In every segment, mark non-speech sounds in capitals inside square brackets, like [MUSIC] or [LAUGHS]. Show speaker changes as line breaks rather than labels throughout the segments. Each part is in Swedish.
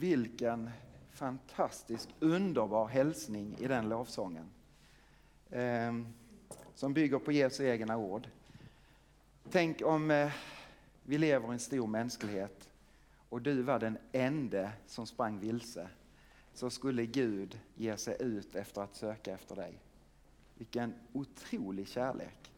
vilken fantastisk, underbar hälsning i den lovsången. Eh, som bygger på Jesu egna ord. Tänk om eh, vi lever i en stor mänsklighet och du var den ende som sprang vilse. Så skulle Gud ge sig ut efter att söka efter dig. Vilken otrolig kärlek.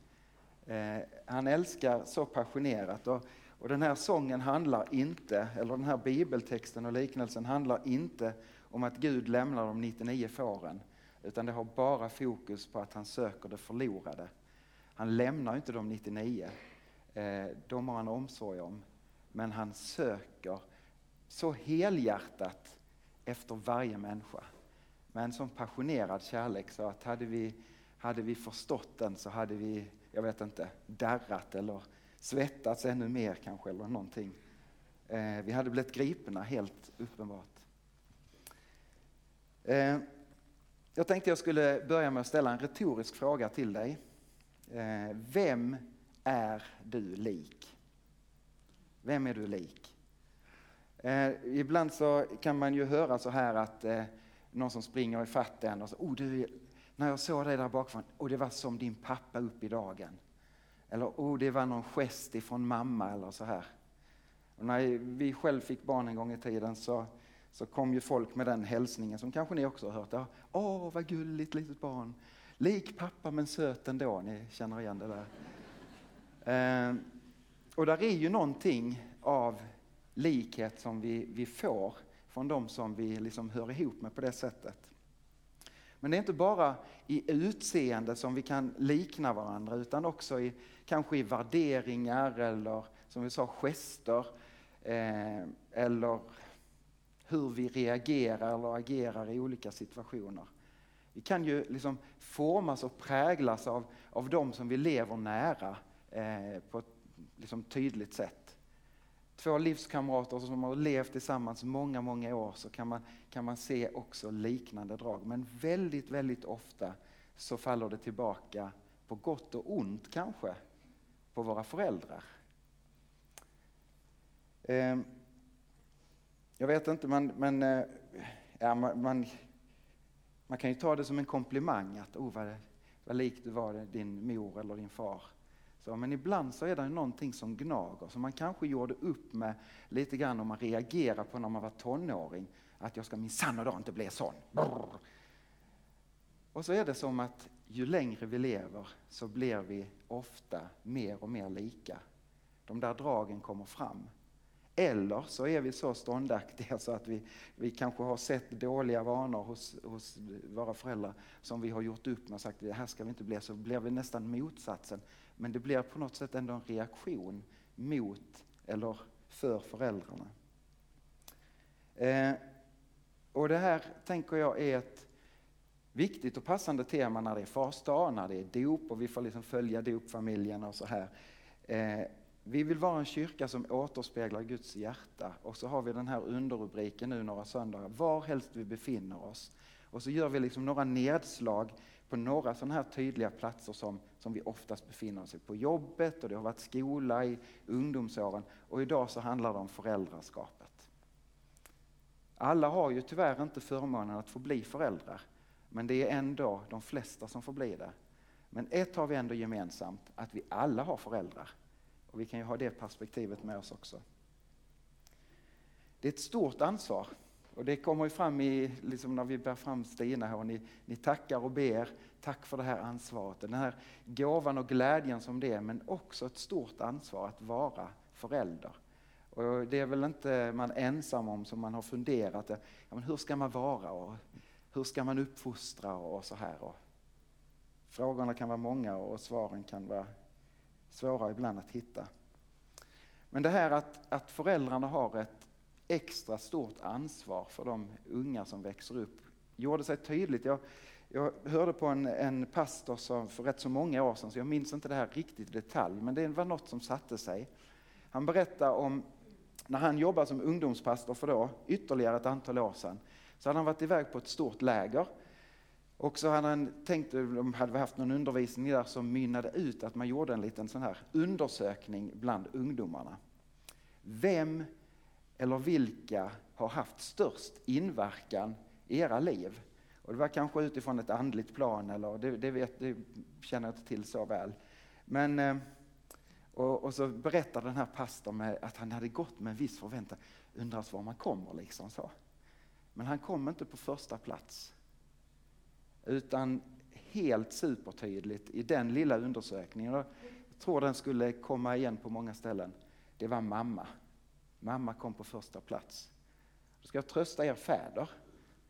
Eh, han älskar så passionerat. Och, och den här sången handlar inte, eller den här bibeltexten och liknelsen handlar inte om att Gud lämnar de 99 fåren. Utan det har bara fokus på att han söker det förlorade. Han lämnar inte de 99. Eh, de har han omsorg om. Men han söker så helhjärtat efter varje människa. Med en sån passionerad kärlek så att hade vi, hade vi förstått den så hade vi, jag vet inte, darrat eller svettats ännu mer kanske eller någonting. Eh, vi hade blivit gripna helt uppenbart. Eh, jag tänkte jag skulle börja med att ställa en retorisk fråga till dig. Eh, vem är du lik? Vem är du lik? Eh, ibland så kan man ju höra så här att eh, någon som springer ifatt en och så, oh, du, när jag såg dig där bakifrån, och det var som din pappa upp i dagen. Eller oh, det var någon gest ifrån mamma eller så här. Och när vi själv fick barn en gång i tiden så, så kom ju folk med den hälsningen som kanske ni också har hört. Åh, oh, vad gulligt litet barn. Lik pappa men söt ändå. Ni känner igen det där. Eh, och där är ju någonting av likhet som vi, vi får från de som vi liksom hör ihop med på det sättet. Men det är inte bara i utseende som vi kan likna varandra utan också i, kanske i värderingar eller som vi sa gester eh, eller hur vi reagerar eller agerar i olika situationer. Vi kan ju liksom formas och präglas av, av de som vi lever nära eh, på ett liksom tydligt sätt. Två livskamrater som har levt tillsammans många, många år så kan man, kan man se också liknande drag. Men väldigt, väldigt ofta så faller det tillbaka på gott och ont kanske, på våra föräldrar. Ehm, jag vet inte, men, men eh, ja, man, man, man, kan ju ta det som en komplimang att oh, vad, vad lik du var din mor eller din far. Så, men ibland så är det någonting som gnager, som man kanske gjorde upp med lite grann om man reagerar på när man var tonåring. Att jag ska minsann idag inte bli sån. Brr. Och så är det som att ju längre vi lever så blir vi ofta mer och mer lika. De där dragen kommer fram. Eller så är vi så ståndaktiga så att vi, vi kanske har sett dåliga vanor hos, hos våra föräldrar som vi har gjort upp med och sagt det här ska vi inte bli, så blir vi nästan motsatsen. Men det blir på något sätt ändå en reaktion mot eller för föräldrarna. Eh, och det här tänker jag är ett viktigt och passande tema när det är farsdag, när det är dop och vi får liksom följa dopfamiljen och så här. Eh, vi vill vara en kyrka som återspeglar Guds hjärta och så har vi den här underrubriken nu några söndagar, var helst vi befinner oss. Och så gör vi liksom några nedslag på några sådana här tydliga platser som, som vi oftast befinner oss i. På jobbet och det har varit skola i ungdomsåren och idag så handlar det om föräldraskapet. Alla har ju tyvärr inte förmånen att få bli föräldrar, men det är ändå de flesta som får bli det. Men ett har vi ändå gemensamt, att vi alla har föräldrar. Och vi kan ju ha det perspektivet med oss också. Det är ett stort ansvar och det kommer ju fram i, liksom när vi bär fram Stina här och ni, ni tackar och ber. Tack för det här ansvaret, den här gåvan och glädjen som det är, men också ett stort ansvar att vara förälder. Och det är väl inte man ensam om som man har funderat, ja, men hur ska man vara och hur ska man uppfostra och så här. Och frågorna kan vara många och svaren kan vara svåra ibland att hitta. Men det här att, att föräldrarna har ett extra stort ansvar för de unga som växer upp gjorde sig tydligt. Jag, jag hörde på en, en pastor som för rätt så många år sedan, så jag minns inte det här riktigt i detalj, men det var något som satte sig. Han berättade om när han jobbade som ungdomspastor för då, ytterligare ett antal år sedan, så hade han varit iväg på ett stort läger. Och så hade han tänkt, de hade haft någon undervisning där som mynnade ut att man gjorde en liten sån här undersökning bland ungdomarna. Vem eller vilka har haft störst inverkan i era liv? Och det var kanske utifrån ett andligt plan, eller det, det, vet, det känner jag inte till så väl. Men, eh, och, och så berättar den här pastorn att han hade gått med en viss förväntan, Undras var man kommer liksom så. Men han kom inte på första plats. Utan helt supertydligt i den lilla undersökningen, jag tror den skulle komma igen på många ställen, det var mamma. Mamma kom på första plats. Då ska jag trösta er fäder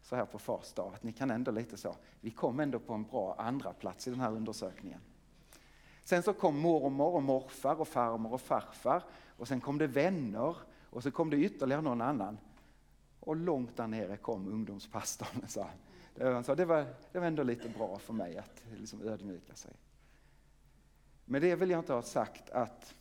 så här på fars dag, att ni kan ändå lite så, vi kom ändå på en bra andra plats i den här undersökningen. Sen så kom mormor och morfar och farmor och farfar och sen kom det vänner och så kom det ytterligare någon annan. Och långt där nere kom ungdomspastorn. Så. Det, det, var, det var ändå lite bra för mig att liksom ödmjuka sig. Med det vill jag inte ha sagt att,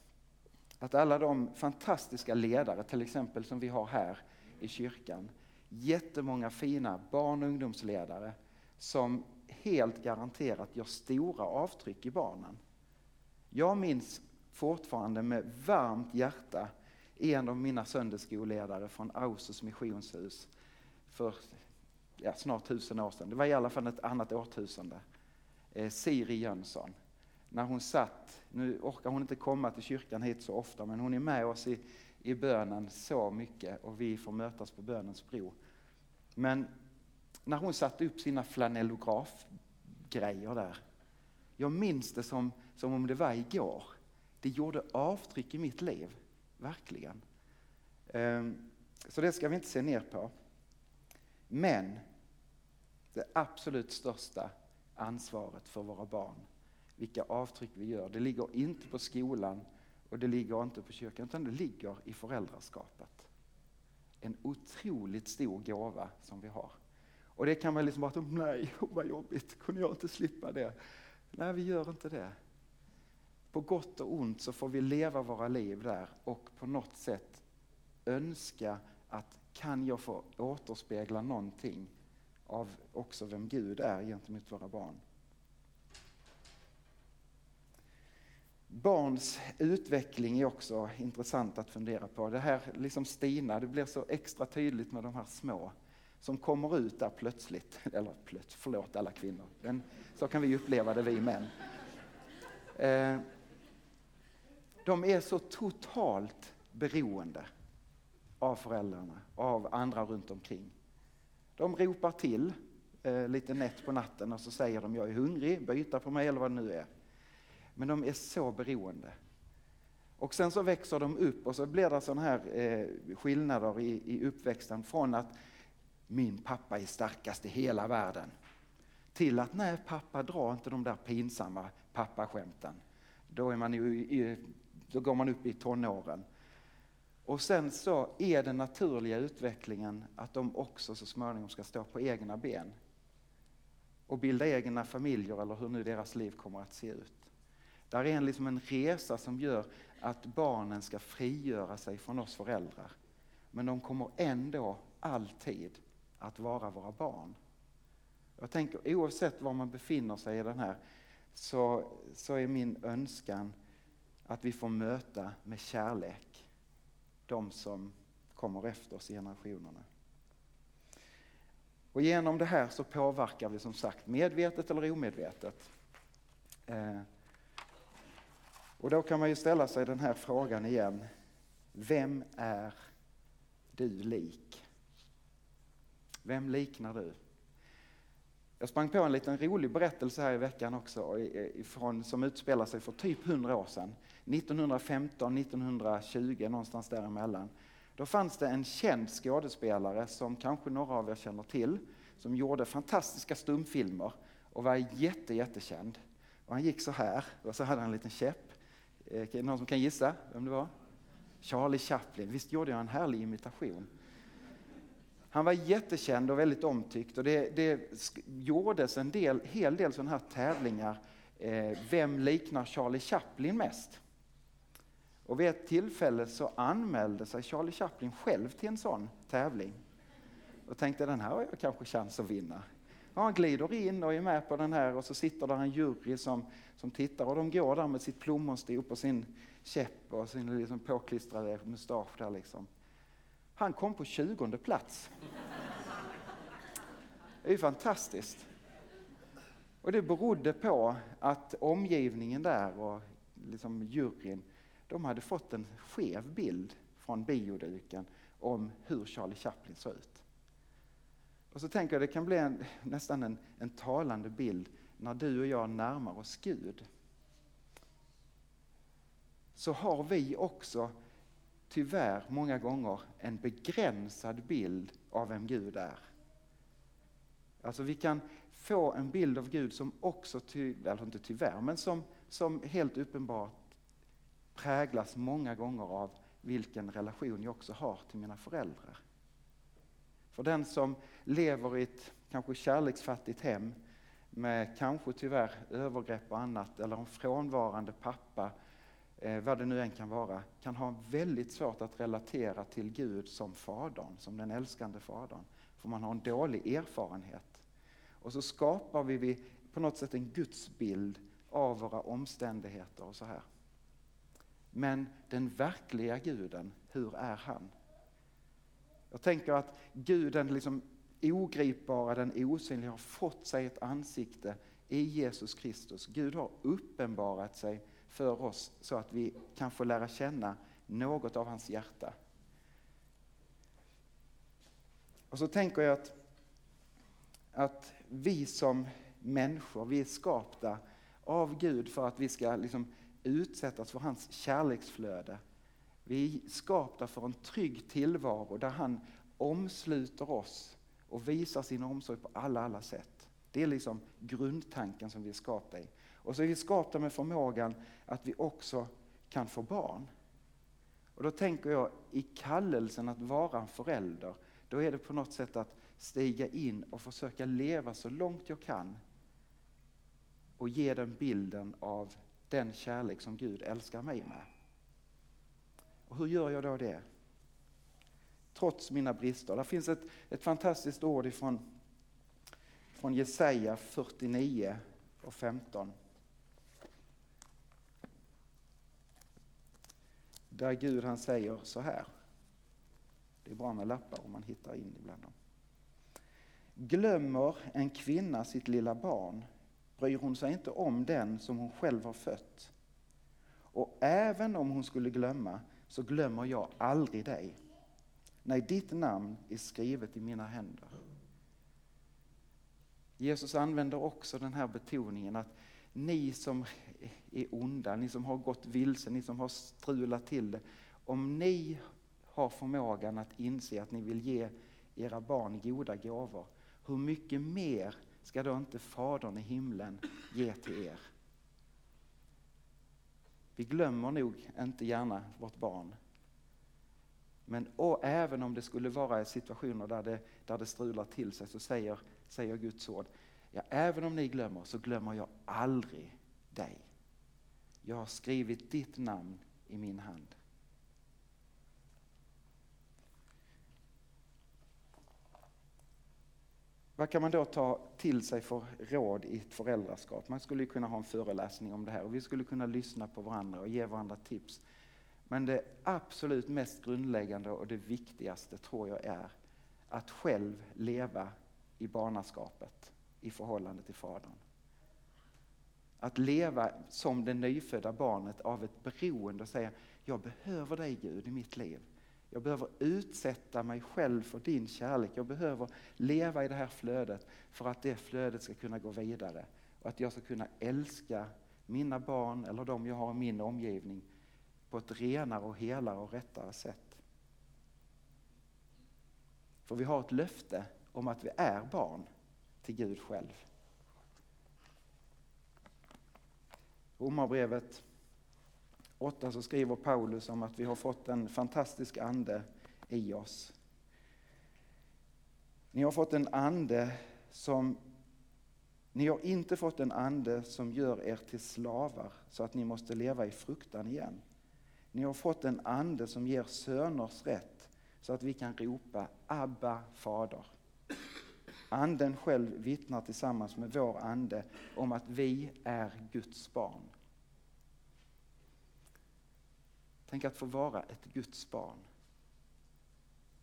att alla de fantastiska ledare, till exempel som vi har här i kyrkan, jättemånga fina barn och ungdomsledare som helt garanterat gör stora avtryck i barnen. Jag minns fortfarande med varmt hjärta en av mina söndagsskolledare från Ausus missionshus för ja, snart tusen år sedan. Det var i alla fall ett annat årtusende. Eh, Siri Jönsson. När hon satt, nu orkar hon inte komma till kyrkan hit så ofta, men hon är med oss i, i bönen så mycket och vi får mötas på bönens bro. Men när hon satte upp sina flanellografgrejer där, jag minns det som, som om det var igår. Det gjorde avtryck i mitt liv, verkligen. Ehm, så det ska vi inte se ner på. Men det absolut största ansvaret för våra barn, vilka avtryck vi gör, det ligger inte på skolan och det ligger inte på kyrkan, utan det ligger i föräldraskapet. En otroligt stor gåva som vi har. Och det kan man liksom bara, nej vad jobbigt, kunde jag inte slippa det? Nej, vi gör inte det. På gott och ont så får vi leva våra liv där och på något sätt önska att kan jag få återspegla någonting av också vem Gud är gentemot våra barn. Barns utveckling är också intressant att fundera på. Det här liksom Stina, det blir så extra tydligt med de här små som kommer ut där plötsligt. [LAUGHS] Eller plötsligt, förlåt alla kvinnor, men så kan vi uppleva det vi män. Eh, de är så totalt beroende av föräldrarna, av andra runt omkring. De ropar till eh, lite nätt på natten och så säger de jag är hungrig, byta på mig eller vad det nu är. Men de är så beroende. Och sen så växer de upp och så blir det sådana här eh, skillnader i, i uppväxten från att min pappa är starkast i hela världen till att nej pappa dra inte de där pinsamma pappaskämten. Då, är man ju, då går man upp i tonåren. Och sen så är den naturliga utvecklingen att de också så småningom ska stå på egna ben och bilda egna familjer eller hur nu deras liv kommer att se ut. Där är en, liksom en resa som gör att barnen ska frigöra sig från oss föräldrar. Men de kommer ändå alltid att vara våra barn. Jag tänker oavsett var man befinner sig i den här så, så är min önskan att vi får möta med kärlek de som kommer efter oss i generationerna. Och genom det här så påverkar vi som sagt medvetet eller omedvetet. Eh, och då kan man ju ställa sig den här frågan igen. Vem är du lik? Vem liknar du? Jag sprang på en liten rolig berättelse här i veckan också ifrån, som utspelar sig för typ 100 år sedan. 1915, 1920, någonstans däremellan. Då fanns det en känd skådespelare som kanske några av er känner till, som gjorde fantastiska stumfilmer och var jätte, jättekänd. Och han gick så här, och så hade han en liten käpp. Eh, någon som kan gissa vem det var? Charlie Chaplin. Visst gjorde jag en härlig imitation? Han var jättekänd och väldigt omtyckt och det, det gjordes en del, hel del sådana här tävlingar. Eh, vem liknar Charlie Chaplin mest? Och vid ett tillfälle så anmälde sig Charlie Chaplin själv till en sån tävling. Och tänkte den här har jag kanske chans att vinna. Och han glider in och är med på den här och så sitter där en jury som, som tittar och de går där med sitt plommonstop och sin käpp och sin liksom påklistrade mustasch där liksom. Han kom på 20 plats. Det är ju fantastiskt. Och det berodde på att omgivningen där och liksom juryn, de hade fått en skev bild från bioduken om hur Charlie Chaplin såg ut. Och så tänker jag det kan bli en, nästan en, en talande bild när du och jag närmar oss Gud. Så har vi också tyvärr många gånger en begränsad bild av vem Gud är. Alltså vi kan få en bild av Gud som också, ty, eller inte tyvärr, men som, som helt uppenbart präglas många gånger av vilken relation jag också har till mina föräldrar. För den som lever i ett kanske kärleksfattigt hem med kanske tyvärr övergrepp och annat eller en frånvarande pappa, Eh, vad det nu än kan vara, kan ha väldigt svårt att relatera till Gud som fadern, som den älskande fadern. För man har en dålig erfarenhet. Och så skapar vi på något sätt en gudsbild av våra omständigheter och så här. Men den verkliga guden, hur är han? Jag tänker att guden liksom ogripbara, den osynliga har fått sig ett ansikte i Jesus Kristus. Gud har uppenbarat sig för oss så att vi kan få lära känna något av hans hjärta. Och så tänker jag att, att vi som människor, vi är skapta av Gud för att vi ska liksom utsättas för hans kärleksflöde. Vi är skapta för en trygg tillvaro där han omsluter oss och visar sin omsorg på alla, alla sätt. Det är liksom grundtanken som vi är skapta i. Och så är vi skapta med förmågan att vi också kan få barn. Och då tänker jag i kallelsen att vara en förälder, då är det på något sätt att stiga in och försöka leva så långt jag kan och ge den bilden av den kärlek som Gud älskar mig med. Och hur gör jag då det? Trots mina brister. Det finns ett, ett fantastiskt ord ifrån, från Jesaja 49 och 15. Där Gud han säger så här. Det är bra med lappar om man hittar in ibland dem. Glömmer en kvinna sitt lilla barn bryr hon sig inte om den som hon själv har fött. Och även om hon skulle glömma så glömmer jag aldrig dig. Nej, ditt namn är skrivet i mina händer. Jesus använder också den här betoningen att ni som är onda, ni som har gått vilse, ni som har strulat till det. Om ni har förmågan att inse att ni vill ge era barn goda gåvor, hur mycket mer ska då inte Fadern i himlen ge till er? Vi glömmer nog inte gärna vårt barn. Men och även om det skulle vara situationer där det, där det strular till sig så säger, säger Guds ord, ja, även om ni glömmer så glömmer jag aldrig dig. Jag har skrivit ditt namn i min hand. Vad kan man då ta till sig för råd i ett föräldraskap? Man skulle kunna ha en föreläsning om det här och vi skulle kunna lyssna på varandra och ge varandra tips. Men det absolut mest grundläggande och det viktigaste tror jag är att själv leva i barnaskapet i förhållande till Fadern. Att leva som det nyfödda barnet av ett beroende och säga, jag behöver dig Gud i mitt liv. Jag behöver utsätta mig själv för din kärlek. Jag behöver leva i det här flödet för att det flödet ska kunna gå vidare. Och att jag ska kunna älska mina barn eller de jag har i min omgivning på ett renare och helare och rättare sätt. För vi har ett löfte om att vi är barn till Gud själv. Romarbrevet 8 så skriver Paulus om att vi har fått en fantastisk ande i oss. Ni har fått en ande som ni har inte fått en ande som gör er till slavar så att ni måste leva i fruktan igen. Ni har fått en ande som ger söners rätt så att vi kan ropa Abba fader. Anden själv vittnar tillsammans med vår ande om att vi är Guds barn. Tänk att få vara ett Guds barn.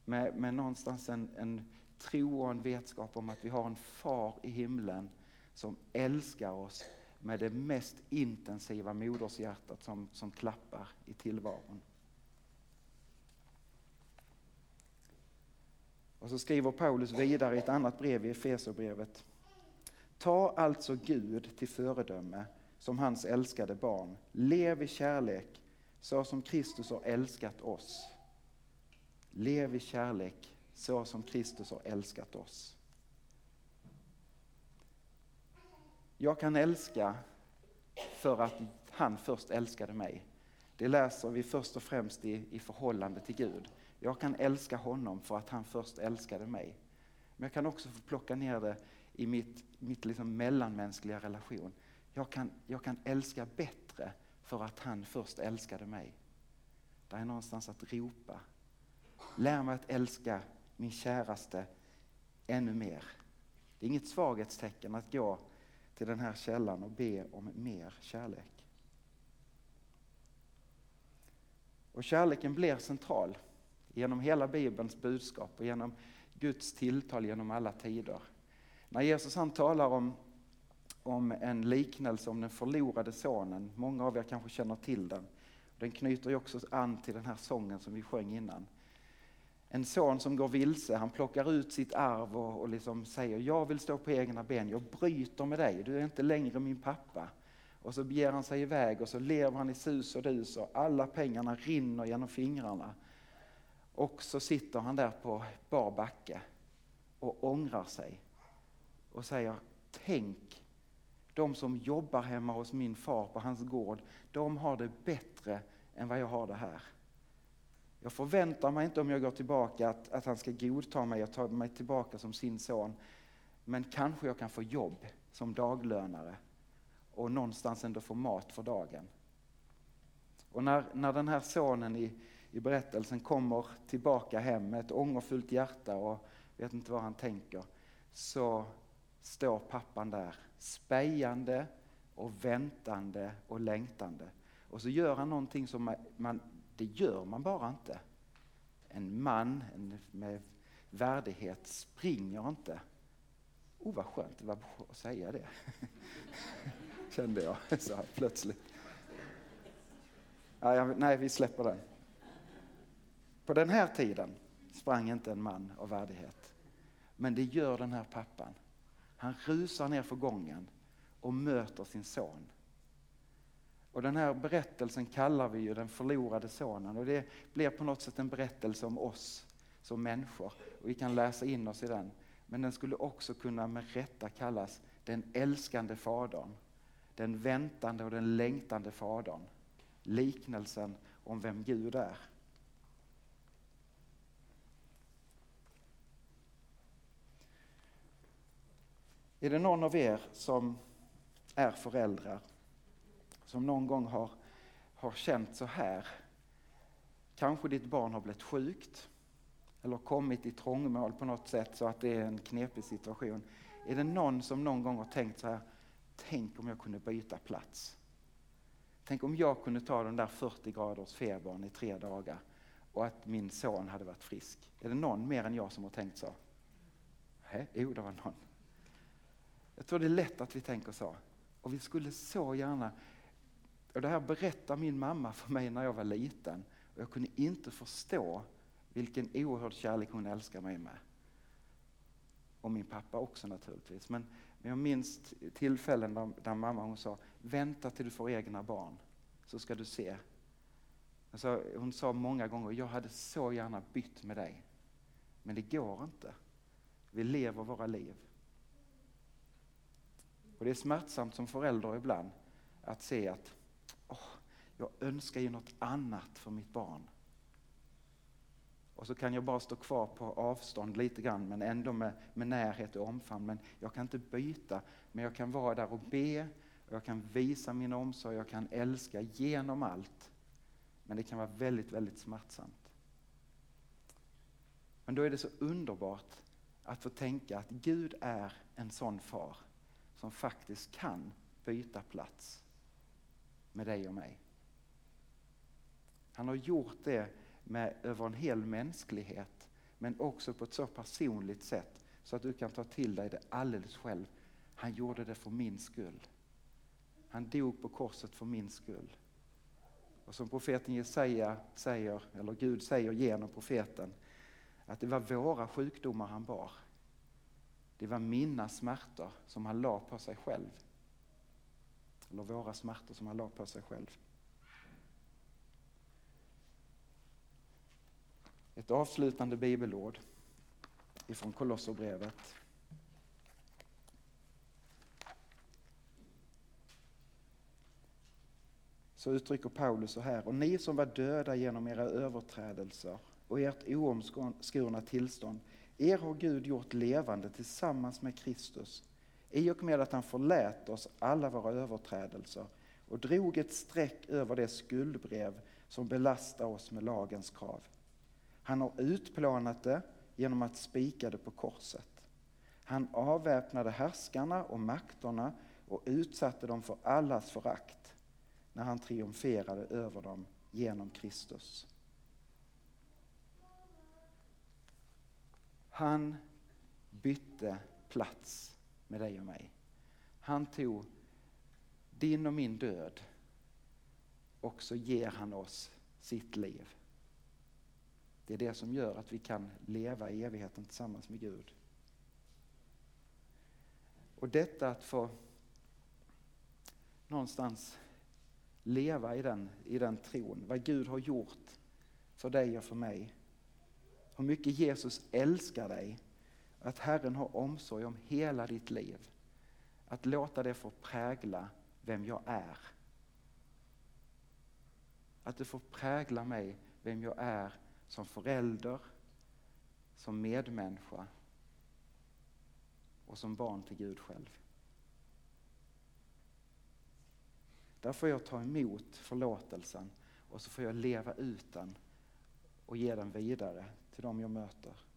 med, med någonstans en, en tro och en vetskap om att vi har en far i himlen som älskar oss med det mest intensiva modershjärtat som, som klappar i tillvaron. Och så skriver Paulus vidare i ett annat brev i Efeserbrevet. Ta alltså Gud till föredöme som hans älskade barn. Lev i kärlek så som Kristus har älskat oss. Lev i kärlek så som Kristus har älskat oss. Jag kan älska för att han först älskade mig. Det läser vi först och främst i, i förhållande till Gud. Jag kan älska honom för att han först älskade mig. Men jag kan också få plocka ner det i mitt, mitt liksom mellanmänskliga relation. Jag kan, jag kan älska bättre för att han först älskade mig. Det är någonstans att ropa. Lär mig att älska min käraste ännu mer. Det är inget svaghetstecken att gå till den här källan och be om mer kärlek. Och kärleken blir central genom hela Bibelns budskap och genom Guds tilltal genom alla tider. När Jesus han talar om, om en liknelse om den förlorade sonen, många av er kanske känner till den. Den knyter ju också an till den här sången som vi sjöng innan. En son som går vilse, han plockar ut sitt arv och, och liksom säger jag vill stå på egna ben, jag bryter med dig, du är inte längre min pappa. Och så beger han sig iväg och så lever han i sus och dus och alla pengarna rinner genom fingrarna. Och så sitter han där på bar backe och ångrar sig och säger tänk de som jobbar hemma hos min far på hans gård, de har det bättre än vad jag har det här. Jag förväntar mig inte om jag går tillbaka att, att han ska godta mig och ta mig tillbaka som sin son. Men kanske jag kan få jobb som daglönare och någonstans ändå få mat för dagen. Och när, när den här sonen i, i berättelsen kommer tillbaka hem med ett ångerfullt hjärta och vet inte vad han tänker, så står pappan där spejande och väntande och längtande. Och så gör han någonting som man, det gör man bara inte. En man med värdighet springer inte. Oh vad skönt det var att säga det. [LAUGHS] Kände jag så här plötsligt. Nej, vi släpper den. På den här tiden sprang inte en man av värdighet. Men det gör den här pappan. Han rusar ner för gången och möter sin son. Och den här berättelsen kallar vi ju den förlorade sonen och det blir på något sätt en berättelse om oss som människor och vi kan läsa in oss i den. Men den skulle också kunna med rätta kallas den älskande fadern. Den väntande och den längtande fadern. Liknelsen om vem Gud är. Är det någon av er som är föräldrar som någon gång har, har känt så här. Kanske ditt barn har blivit sjukt eller kommit i trångmål på något sätt så att det är en knepig situation. Är det någon som någon gång har tänkt så här, tänk om jag kunde byta plats? Tänk om jag kunde ta den där 40 graders febern i tre dagar och att min son hade varit frisk. Är det någon mer än jag som har tänkt så? Nej, jo, det var någon. Jag tror det är lätt att vi tänker så. Och vi skulle så gärna och det här berättade min mamma för mig när jag var liten. Och jag kunde inte förstå vilken oerhörd kärlek hon älskar mig med. Och min pappa också naturligtvis. Men, men jag minns tillfällen där, där mamma hon sa, vänta till du får egna barn, så ska du se. Alltså, hon sa många gånger, jag hade så gärna bytt med dig. Men det går inte. Vi lever våra liv. Och det är smärtsamt som förälder ibland att se att jag önskar ju något annat för mitt barn. Och så kan jag bara stå kvar på avstånd lite grann men ändå med, med närhet och omfamn. Men jag kan inte byta, men jag kan vara där och be, och jag kan visa min omsorg, jag kan älska genom allt. Men det kan vara väldigt, väldigt smärtsamt. Men då är det så underbart att få tänka att Gud är en sån far som faktiskt kan byta plats med dig och mig. Han har gjort det med, över en hel mänsklighet men också på ett så personligt sätt så att du kan ta till dig det alldeles själv. Han gjorde det för min skull. Han dog på korset för min skull. Och som profeten Jesaja säger, eller Gud säger genom profeten, att det var våra sjukdomar han bar. Det var mina smärtor som han la på sig själv. Eller våra smärtor som han la på sig själv. Ett avslutande bibelord ifrån Kolosserbrevet. Så uttrycker Paulus så här, och ni som var döda genom era överträdelser och ert oomskurna tillstånd, er har Gud gjort levande tillsammans med Kristus i och med att han förlät oss alla våra överträdelser och drog ett streck över det skuldbrev som belastar oss med lagens krav. Han har utplånat det genom att spika det på korset. Han avväpnade härskarna och makterna och utsatte dem för allas förakt när han triumferade över dem genom Kristus. Han bytte plats med dig och mig. Han tog din och min död och så ger han oss sitt liv. Det är det som gör att vi kan leva i evigheten tillsammans med Gud. Och detta att få någonstans leva i den, i den tron, vad Gud har gjort för dig och för mig. Hur mycket Jesus älskar dig, att Herren har omsorg om hela ditt liv. Att låta det få prägla vem jag är. Att det får prägla mig, vem jag är som förälder, som medmänniska och som barn till Gud själv. Där får jag ta emot förlåtelsen och så får jag leva ut den och ge den vidare till dem jag möter.